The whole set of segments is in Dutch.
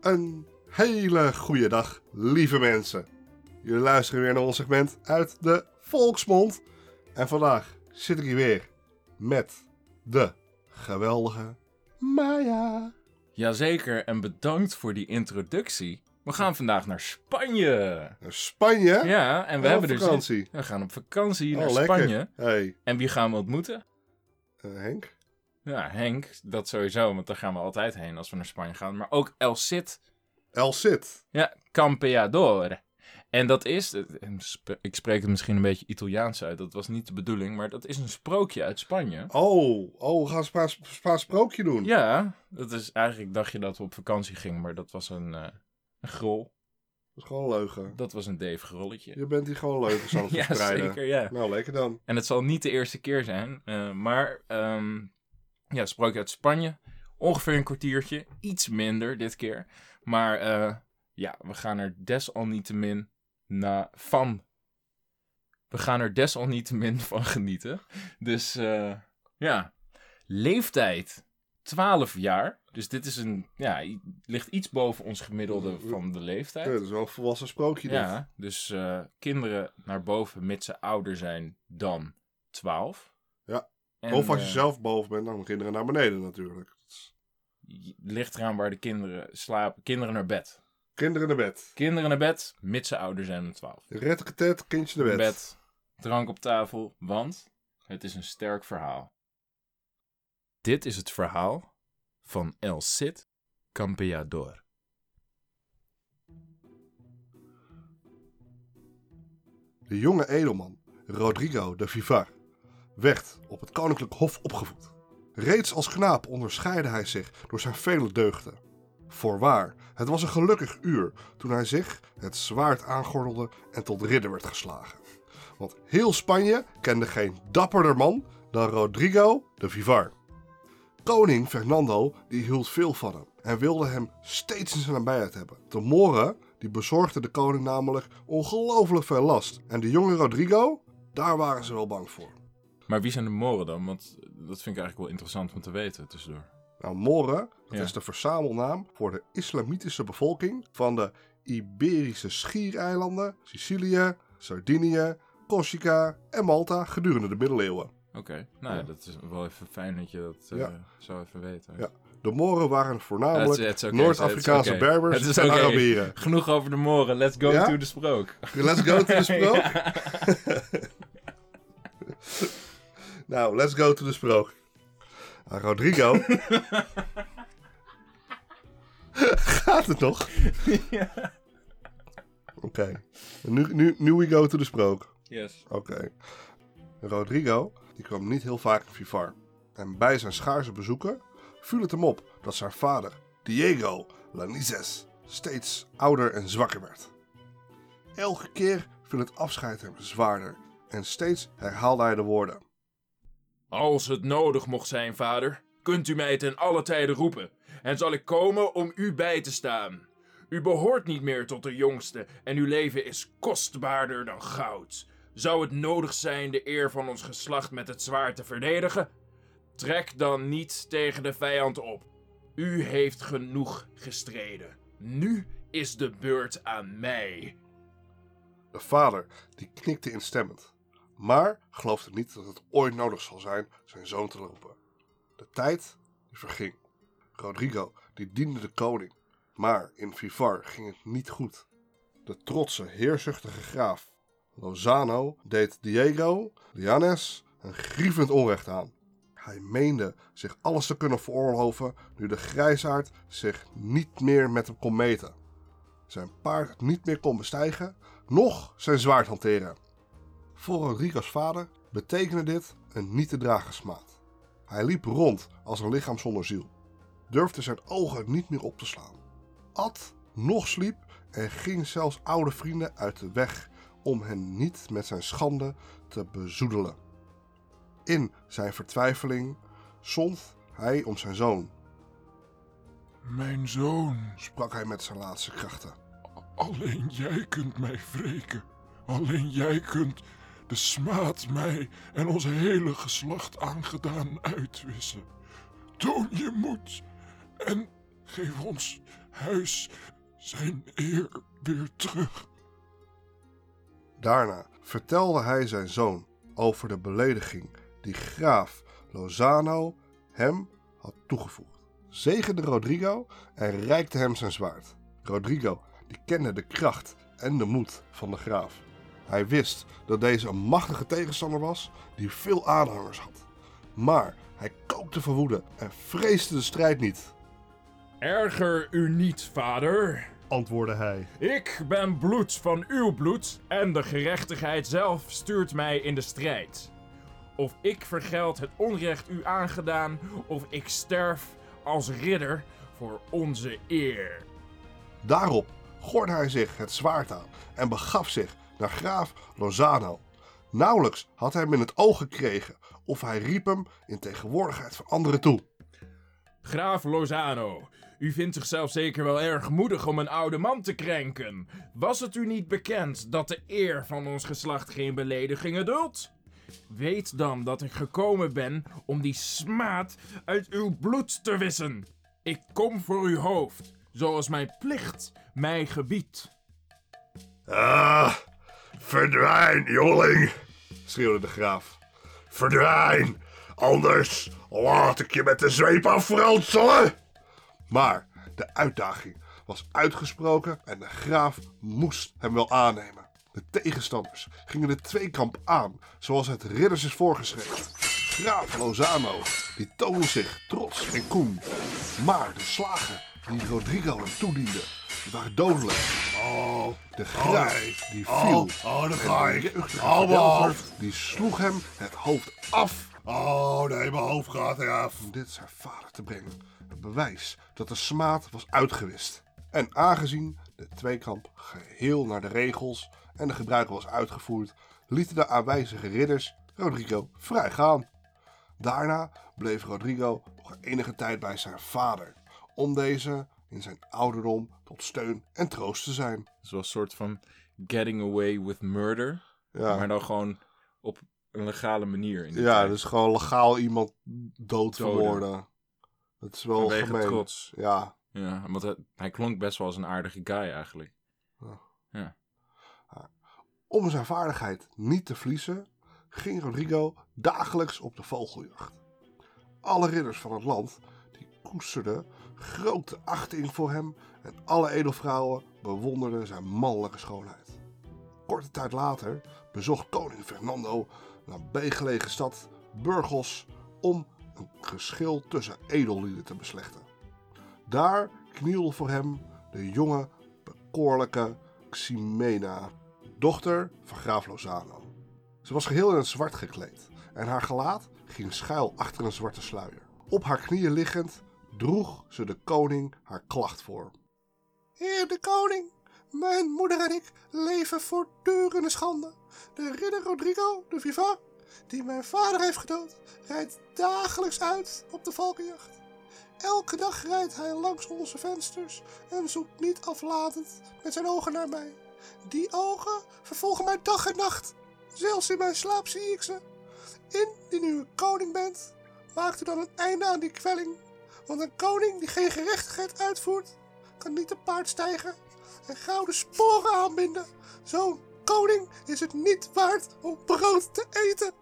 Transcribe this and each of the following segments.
Een hele goede dag, lieve mensen. Jullie luisteren weer naar ons segment uit de Volksmond. En vandaag zit ik hier weer met de geweldige Maya. Jazeker, en bedankt voor die introductie. We gaan vandaag naar Spanje. Naar Spanje? Ja, en we Oh, hebben dus... vakantie. We gaan op vakantie Oh, naar lekker. Spanje. Hey, En wie gaan we ontmoeten? eh, Henk? Ja, Henk, dat sowieso, want daar gaan we altijd heen als we naar Spanje gaan. Maar ook El Cid, El Cid. ja, Campeador. En dat is, ik spreek het misschien een beetje Italiaans uit, dat was niet de bedoeling, maar dat is een sprookje uit Spanje. Oh, oh, we gaan een Spaans, Spaans sprookje doen. Ja, dat is eigenlijk, dacht je dat we op vakantie gingen, maar dat was een, eh, een grol. Dat is gewoon een leugen. Dat was een Dave grolletje. Je bent hier gewoon leugens aan het Ja, verspreiden. zeker, ja. Nou, lekker dan. En het zal niet de eerste keer zijn, eh, maar ehm ja, sprookje uit Spanje. Ongeveer een kwartiertje, iets minder dit keer. Maar eh, ja, we gaan er desalniettemin na, van. We gaan er desalniettemin van genieten. Dus eh, ja, leeftijd 12 jaar. Dus dit is een, ja, ligt iets boven ons gemiddelde van de Ja, leeftijd. dat is wel een volwassen sprookje. dit. Ja, dus eh, kinderen naar boven mits ze ouder zijn dan 12. En, of als je eh, zelf boven bent, dan kinderen naar beneden natuurlijk. Ligt eraan waar de kinderen slapen. Kinderen naar bed. Kinderen naar bed. Kinderen naar bed, mits ze ouder zijn dan 12. Retteketet, kindje naar bed. drank op tafel, want het is een sterk verhaal. Dit is het verhaal van El Cid Campeador. De jonge edelman, Rodrigo de Vivar, werd op het koninklijk hof opgevoed. Reeds als knaap onderscheidde hij zich door zijn vele deugden. Voorwaar, het was een gelukkig uur toen hij zich het zwaard aangordelde en tot ridder werd geslagen. Want heel Spanje kende geen dapperder man dan Rodrigo de Vivar. Koning Fernando die hield veel van hem en wilde hem steeds in zijn nabijheid hebben. De Moren die bezorgden de koning namelijk ongelooflijk veel last. En de jonge Rodrigo, daar waren ze wel bang voor. Maar wie zijn de Moren dan? Want dat vind ik eigenlijk wel interessant om te weten tussendoor. Nou, Moren, dat Ja. is de verzamelnaam voor de islamitische bevolking van de Iberische schiereilanden, Sicilië, Sardinië, Corsica en Malta gedurende de middeleeuwen. Oké, nou ja, Ja. dat is wel even fijn dat je dat eh, Ja. zo even weet. hè. Ja. De Moren waren voornamelijk Noord-Afrikaanse. Berbers en. Arabieren. Genoeg over de Moren, let's go Ja? to the sprook. Let's go to the sprook. Nou, let's go to the sprook. Ah, Rodrigo. Gaat het nog? Ja. Oké. Nu, nu, nu we go to the sprook. Yes. Oké. Rodrigo die kwam niet heel vaak in Vivar. En bij zijn schaarse bezoeken viel het hem op dat zijn vader, Diego Lanizes, steeds ouder en zwakker werd. Elke keer viel het afscheid hem zwaarder en steeds herhaalde hij de woorden. Als het nodig mocht zijn, vader, kunt u mij ten alle tijden roepen en zal ik komen om u bij te staan. U behoort niet meer tot de jongste en uw leven is kostbaarder dan goud. Zou het nodig zijn de eer van ons geslacht met het zwaard te verdedigen? Trek dan niet tegen de vijand op. U heeft genoeg gestreden. Nu is de beurt aan mij. De vader die knikte instemmend, maar geloofde niet dat het ooit nodig zal zijn zijn zoon te roepen. De tijd verging. Rodrigo die diende de koning, maar in Vivar ging het niet goed. De trotse, heerzuchtige graaf Lozano deed Diego Lianes een grievend onrecht aan. Hij meende zich alles te kunnen veroorloven nu de grijsaard zich niet meer met hem kon meten. Zijn paard niet meer kon bestijgen noch zijn zwaard hanteren. Voor Rodrigo's vader betekende dit een niet te dragen smaad. Hij liep rond als een lichaam zonder ziel, durfde zijn ogen niet meer op te slaan, at, noch sliep en ging zelfs oude vrienden uit de weg om hen niet met zijn schande te bezoedelen. In zijn vertwijfeling zond hij om zijn zoon, Mijn zoon, sprak hij met zijn laatste krachten. alleen jij kunt mij wreken. Alleen jij kunt de smaad mij en ons hele geslacht aangedaan uitwissen. Toon je moed en geef ons huis zijn eer weer terug. Daarna vertelde hij zijn zoon over de belediging die graaf Lozano hem had toegevoegd. Zegende Rodrigo en reikte hem zijn zwaard. Rodrigo die kende de kracht en de moed van de graaf. Hij wist dat deze een machtige tegenstander was die veel aanhangers had. Maar hij kookte van woede en vreesde de strijd niet. Erger u niet, vader. antwoordde hij. Ik ben bloed van uw bloed en de gerechtigheid zelf stuurt mij in de strijd. Of ik vergeld het onrecht u aangedaan, of ik sterf als ridder voor onze eer. Daarop gordde hij zich het zwaard aan en begaf zich naar graaf Lozano. Nauwelijks had hij hem in het oog gekregen of hij riep hem in tegenwoordigheid van anderen toe. Graaf Lozano, u vindt zichzelf zeker wel erg moedig om een oude man te krenken. Was het u niet bekend dat de eer van ons geslacht geen beledigingen duldt? Weet dan dat ik gekomen ben om die smaad uit uw bloed te wissen. Ik kom voor uw hoofd, zoals mijn plicht mij gebiedt. Ah, verdwijn, jongeling, schreeuwde de graaf. Verdwijn, anders laat ik je met de zweep afranselen. Maar de uitdaging was uitgesproken en de graaf moest hem wel aannemen. De tegenstanders gingen de tweekamp aan, zoals het ridders is voorgeschreven. Graaf Lozano, die toonde zich trots en koen. Maar de slagen die Rodrigo hem toediende, die waren dodelijk. Oh, de graaf die viel. Oh, daar En ga de ik. jeugdige Oh, hoofd. die sloeg hem het hoofd af Oh, nee, mijn hoofd gaat eraf. om dit zijn vader te brengen. Een bewijs dat de smaad was uitgewist. En aangezien de tweekamp geheel naar de regels en de gebruiken was uitgevoerd, lieten de aanwijzige ridders Rodrigo vrij gaan. Daarna bleef Rodrigo nog enige tijd bij zijn vader, om deze in zijn ouderdom tot steun en troost te zijn. Zo'n soort van getting away with murder. Ja, Maar dan gewoon op een legale manier. In ja tijd. dus gewoon legaal iemand dood vermoorden. Dat is wel Vanwege gemeen. trots. Ja, Ja, want hij, hij klonk best wel als een aardige guy eigenlijk. Om zijn vaardigheid niet te verliezen, ging Rodrigo dagelijks op de vogeljacht. Alle ridders van het land die koesterden grote achting voor hem en alle edelvrouwen bewonderden zijn mannelijke schoonheid. Korte tijd later bezocht koning Fernando een nabijgelegen stad Burgos om een geschil tussen edellieden te beslechten. Daar knielde voor hem de jonge, bekoorlijke Ximena, dochter van graaf Lozano. Ze was geheel in het zwart gekleed en haar gelaat ging schuil achter een zwarte sluier. Op haar knieën liggend droeg ze de koning haar klacht voor. Heer de koning, mijn moeder en ik leven voortdurende schande. De ridder Rodrigo de Viva, die mijn vader heeft gedood, rijdt dagelijks uit op de valkenjacht. Elke dag rijdt hij langs onze vensters en zoekt niet aflatend met zijn ogen naar mij. Die ogen vervolgen mij dag en nacht. Zelfs in mijn slaap zie ik ze. Indien u een koning bent, maakt u dan een einde aan die kwelling. Want een koning die geen gerechtigheid uitvoert, kan niet te paard stijgen en gouden sporen aanbinden. Zo'n koning is het niet waard om brood te eten.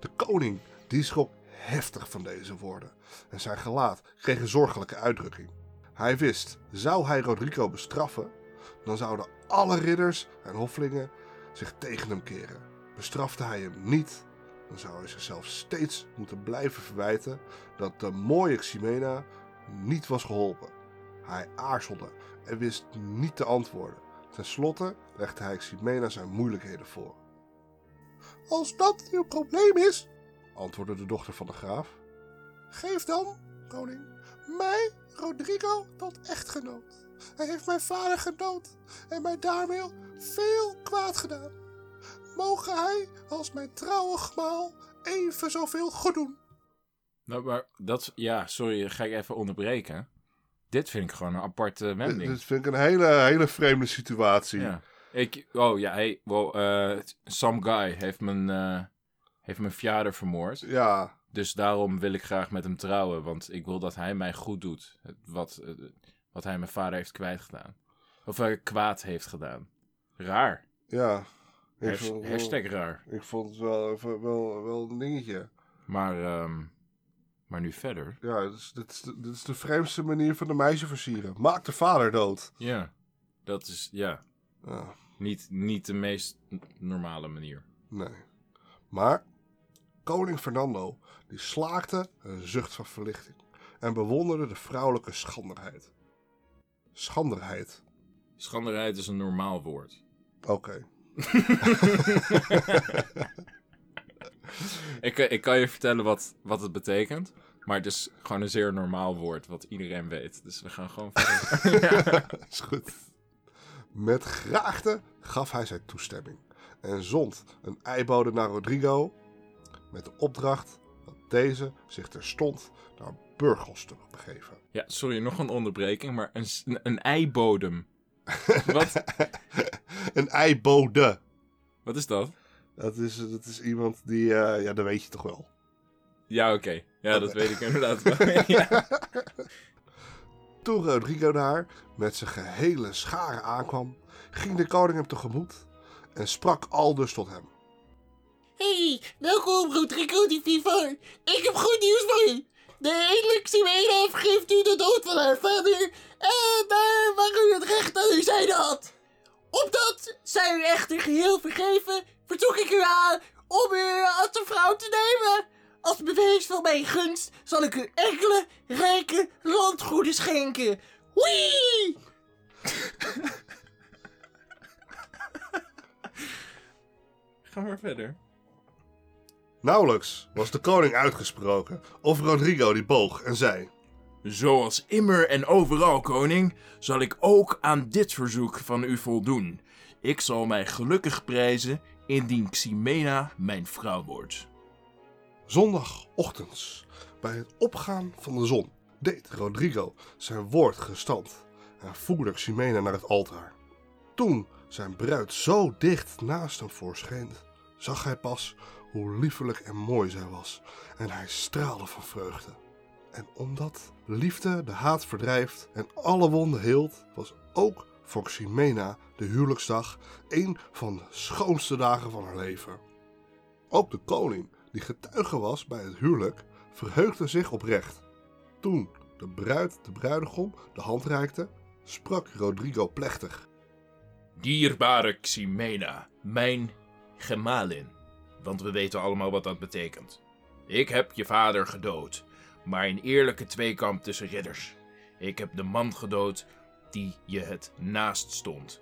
De koning die schrok heftig van deze woorden en zijn gelaat kreeg een zorgelijke uitdrukking. Hij wist, zou hij Rodrigo bestraffen, dan zouden alle ridders en hoffelingen zich tegen hem keren. Bestrafte hij hem niet, dan zou hij zichzelf steeds moeten blijven verwijten dat de mooie Ximena niet was geholpen. Hij aarzelde en wist niet te antwoorden. Ten slotte legde hij Ximena zijn moeilijkheden voor. Als dat uw probleem is, antwoordde de dochter van de graaf, geef dan, koning, mij, Rodrigo, tot echtgenoot. Hij heeft mijn vader gedood en mij daarmee veel kwaad gedaan. Mogen hij als mijn trouwe gemaal even zoveel goed doen. Nou, maar dat... Ja, sorry, ga ik even onderbreken. Dit vind ik gewoon een aparte wending. Dit vind ik een hele, hele vreemde situatie. Ja. Ik, oh ja, hey, well, eh, some guy heeft mijn, eh, heeft mijn vader vermoord. Ja, Dus daarom wil ik graag met hem trouwen, want ik wil dat hij mij goed doet. Wat, eh, wat hij mijn vader heeft kwijtgedaan. Of kwaad heeft gedaan. Raar. Ja. Vond, hashtag raar. ik vond het wel, wel, wel een dingetje. Maar, ehm, maar nu verder. Ja, dit is, dit, is de, dit is de vreemdste manier van de meisje versieren. Maak de vader dood. Ja, dat is, ja, Ja, niet, niet de meest normale manier. nee. Maar koning Fernando die slaakte een zucht van verlichting en bewonderde de vrouwelijke schranderheid. Schranderheid. Schanderheid is een normaal woord. Oké. Ik, eh, ik kan je vertellen wat, wat het betekent. Maar het is gewoon een zeer normaal woord, wat iedereen weet. Dus we gaan gewoon verder. Is goed. Met graagte gaf hij zijn toestemming en zond een eibode naar Rodrigo met de opdracht dat deze zich terstond naar Burgos te begeven. Ja, sorry, nog een onderbreking, maar een, een eibodem. Wat? een eibode. Wat is dat? Dat is, dat is iemand die, eh, ja, dat weet je toch wel. Ja, oké. Ja, dat weet ik inderdaad wel. ja. Toen Rodrigo daar met zijn gehele schare aankwam, ging de koning hem tegemoet en sprak aldus tot hem. Hey, welkom Rodrigo di Vivar. Ik heb goed nieuws voor u. De Ximena vergeeft u de dood van haar vader en daar waar u het recht aan uw zijde had. Opdat zij u echter geheel vergeven, verzoek ik u aan om u als een vrouw te nemen. Als bewijs van mijn gunst zal ik u enkele rijke landgoeden schenken. Wee! Ga maar verder. Nauwelijks was de koning uitgesproken of Rodrigo die boog en zei... Zoals immer en overal, koning, zal ik ook aan dit verzoek van u voldoen. Ik zal mij gelukkig prijzen indien Ximena mijn vrouw wordt. Zondagochtends, bij het opgaan van de zon, deed Rodrigo zijn woord gestand en voerde Ximena naar het altaar. Toen zijn bruid zo dicht naast hem voorscheen, zag hij pas hoe liefelijk en mooi zij was en hij straalde van vreugde. En omdat liefde de haat verdrijft en alle wonden heelt, was ook voor Ximena de huwelijksdag een van de schoonste dagen van haar leven. Ook de koning, die getuige was bij het huwelijk, verheugde zich oprecht. Toen de bruid de bruidegom de hand reikte, sprak Rodrigo plechtig. Dierbare Ximena, mijn gemalin. Want we weten allemaal wat dat betekent. Ik heb je vader gedood, maar in eerlijke tweekamp tussen ridders. Ik heb de man gedood die je het naast stond.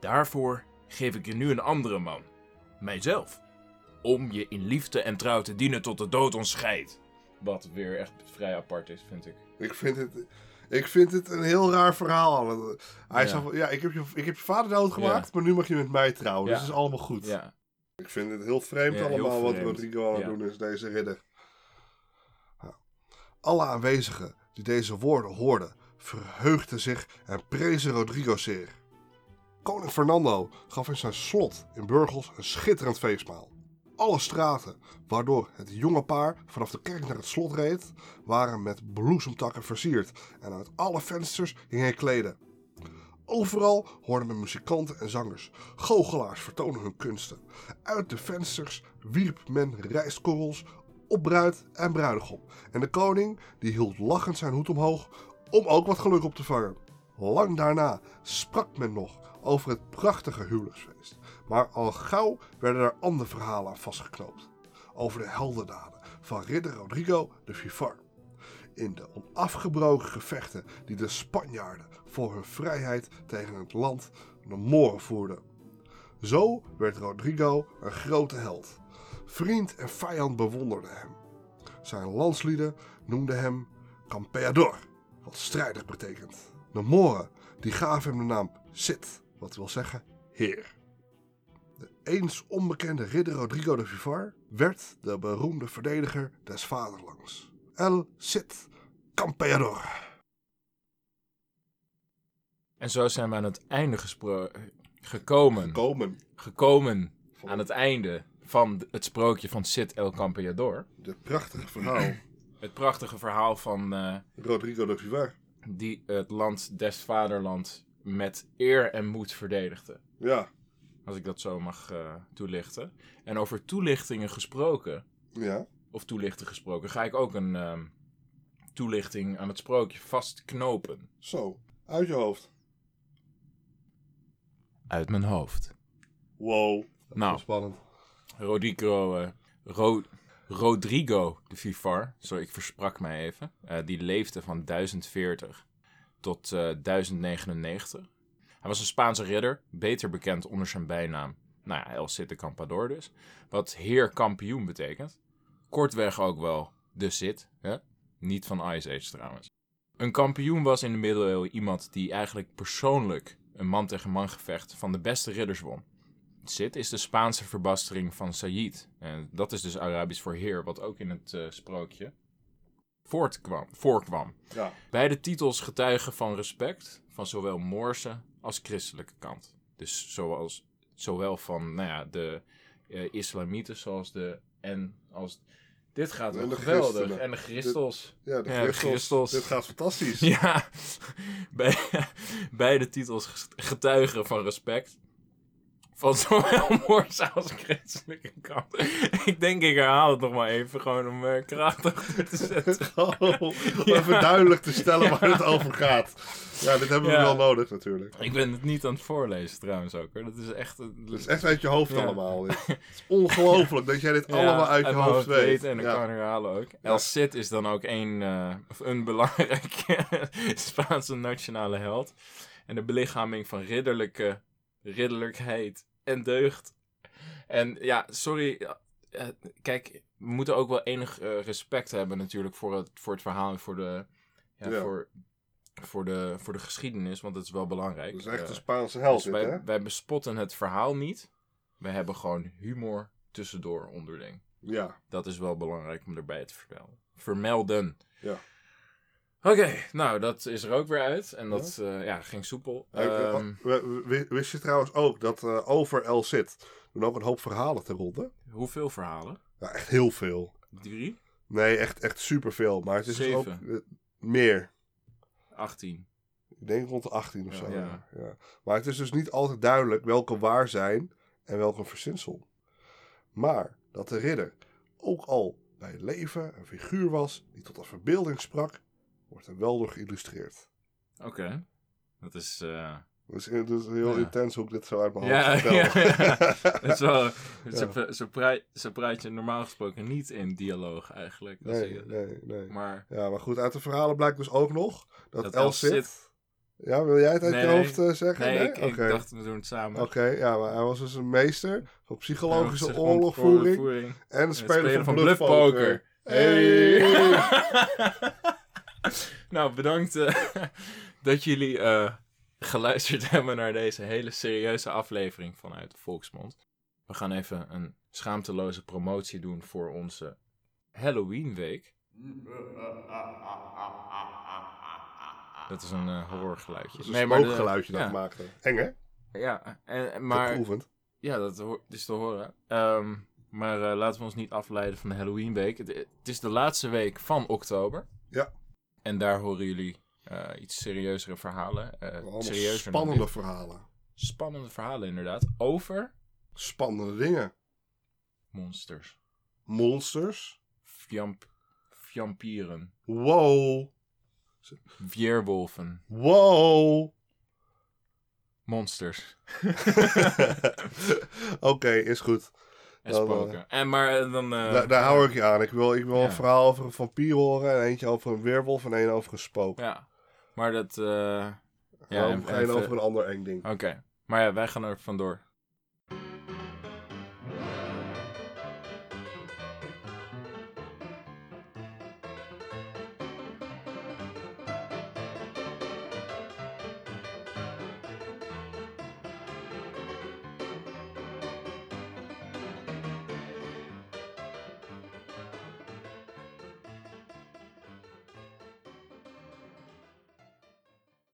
Daarvoor geef ik je nu een andere man, mijzelf. Om je in liefde en trouw te dienen tot de dood ons scheidt. Wat weer echt vrij apart is, vind ik. Ik vind het, ik vind het een heel raar verhaal. Hij Ja. zei van, ja, ik heb, je, ik heb je vader doodgemaakt, maar nu mag je met mij trouwen. Dus het is allemaal goed. Ja, Ik vind het heel vreemd Ja, heel allemaal wat vreemd. Rodrigo aan het doen is, deze ridder. Alle aanwezigen die deze woorden hoorden, verheugden zich en prezen Rodrigo zeer. Koning Fernando gaf in zijn slot in Burgos een schitterend feestmaal. Alle straten waardoor het jonge paar vanaf de kerk naar het slot reed, waren met bloesemtakken versierd en uit alle vensters hingen kleden. Overal hoorden men muzikanten en zangers. Goochelaars vertonen hun kunsten. Uit de vensters wierp men rijstkorrels op bruid en bruidegom. En de koning die hield lachend zijn hoed omhoog om ook wat geluk op te vangen. Lang daarna sprak men nog over het prachtige huwelijksfeest. Maar al gauw werden er andere verhalen aan vastgeknoopt. Over de heldendaden van ridder Rodrigo de Vivar. In de onafgebroken gevechten die de Spanjaarden voor hun vrijheid tegen het land de Moren voerden. Zo werd Rodrigo een grote held. Vriend en vijand bewonderden hem. Zijn landslieden noemden hem Campeador, wat strijdig betekent. De Moren die gaven hem de naam Cid, wat wil zeggen heer. De eens onbekende ridder Rodrigo de Vivar werd de beroemde verdediger des vaderlands. El Cid Campeador. En zo zijn we aan het einde gekomen. Komen. gekomen aan het einde van het sprookje van Cid El Campeador. De prachtige verhaal. Het prachtige verhaal van, eh, Rodrigo de Vivar. die het land des vaderland met eer en moed verdedigde. Ja, Als ik dat zo mag eh, toelichten. En over toelichtingen gesproken, ja. Of toelichten gesproken, ga ik ook een ehm, toelichting aan het sprookje vastknopen. Zo, uit je hoofd. Uit mijn hoofd. Wow. Nou. spannend. Rodrigo, eh, Ro- Rodrigo de Vivar, sorry, ik versprak mij even. eh, die leefde van 1040 tot eh 1099. Hij was een Spaanse ridder, beter bekend onder zijn bijnaam, nou ja, El Cid de Campador dus. Wat heer kampioen betekent. Kortweg ook wel de Cid, hè? niet van Ice Age trouwens. Een kampioen was in de middeleeuwen iemand die eigenlijk persoonlijk een man tegen man gevecht van de beste ridders won. Cid is de Spaanse verbastering van Sayyid. En dat is dus Arabisch voor heer, wat ook in het eh, sprookje voortkwam, voorkwam. Ja. Beide titels getuigen van respect van zowel Moorse als christelijke kant. Dus zoals, zowel van nou ja, de eh, islamieten zoals de... En als... Dit gaat En wel geweldig. christenen. En de christels. Ja, de Ja, Christels. Christels. Dit gaat fantastisch. Ja, bij, beide titels getuigen van respect. Van zowel Moorse als christelijke kant. Ik denk, ik herhaal het nog maar even, gewoon om uh, krachtig te zetten. Oh, om Ja. even duidelijk te stellen waar het over gaat. Ja, dit hebben we wel nodig natuurlijk. Ik ben het niet aan het voorlezen trouwens ook hoor. Dat is echt... Het is echt uit je hoofd allemaal. Het is ongelooflijk dat jij dit allemaal uit je hoofd weet. En ik kan herhalen ook. El Cid is dan ook een, eh, of een belangrijke Spaanse nationale held. En de belichaming van ridderlijke, ridderlijkheid en deugd. En ja, sorry. eh, kijk, we moeten ook wel enig eh, respect hebben natuurlijk voor het, voor het verhaal en voor de, ja, Ja. Voor, voor, de, voor de geschiedenis, want dat is wel belangrijk. Dat is echt Eh, een Spaanse held dus wij, hè? wij bespotten het verhaal niet. We hebben gewoon humor tussendoor onderling. Ja. Dat is wel belangrijk om erbij te vermelden. Vermelden. Ja. Oké, nou dat is er ook weer uit. En dat ja. ja, ging soepel. Eh, eh, Ehm, Wist je trouwens ook dat eh, over El Cid doen ook een hoop verhalen te ronde? hoeveel verhalen? Ja, echt heel veel. Drie? Nee, echt, echt superveel. Maar het is dus ook eh, meer. 18. Ik denk rond de 18 of Ja, zo. ja. Ja. Maar het is dus niet altijd duidelijk welke waar zijn en welke verzinsel. Maar dat de ridder ook al bij leven een figuur was die tot de verbeelding sprak, wordt er wel door geïllustreerd. Oké. Dat is... eh, Dus het is heel Ja. intens hoe ik dit zo uit mijn Ja, hoofd ja, ja. Dat is wel, zo, praat, je normaal gesproken niet in dialoog eigenlijk. Nee, je- nee, nee. Maar Ja, maar goed, uit de verhalen blijkt dus ook nog dat, Dat El. Cid- Ja, wil jij het uit Nee, je nee. hoofd eh, zeggen? nee, ik, ik dacht we doen het samen. Oké, ja, maar hij was dus een meester van psychologische Psych- oorlogvoering en Het speler, van, bluffpoker. bluffpoker. Hey. nou, bedankt eh, dat jullie eh, geluisterd hebben naar deze hele serieuze aflevering vanuit de Volksmond. We gaan even een schaamteloze promotie doen voor onze Halloween week. Dat is een eh, horrorgeluidje. Dat is een Nee, spookgeluidje dat ja. maakte. Eng, hè? Ja, en, Maar... Geoefend. ja, dat ho- is te horen. Ehm, maar laten we ons niet afleiden van de Halloween week. Het, het is de laatste week van oktober. Ja. En daar horen jullie eh, iets serieuzere verhalen. eh, serieuzer spannende verhalen. Spannende verhalen inderdaad. Over Spannende dingen. monsters. Monsters. Vamp vampieren. Wow. Weerwolven. Wow. Monsters. Oké, is goed. En Dan, spoken. en maar eh, dan... eh, daar, hou ik je aan. Ik wil, ik wil een verhaal over een vampier horen. En eentje over een weerwolf en één over een spook. Ja. Maar dat... eh, ja, en, en- over een ander eng ding. Oké. Maar ja, wij gaan er vandoor.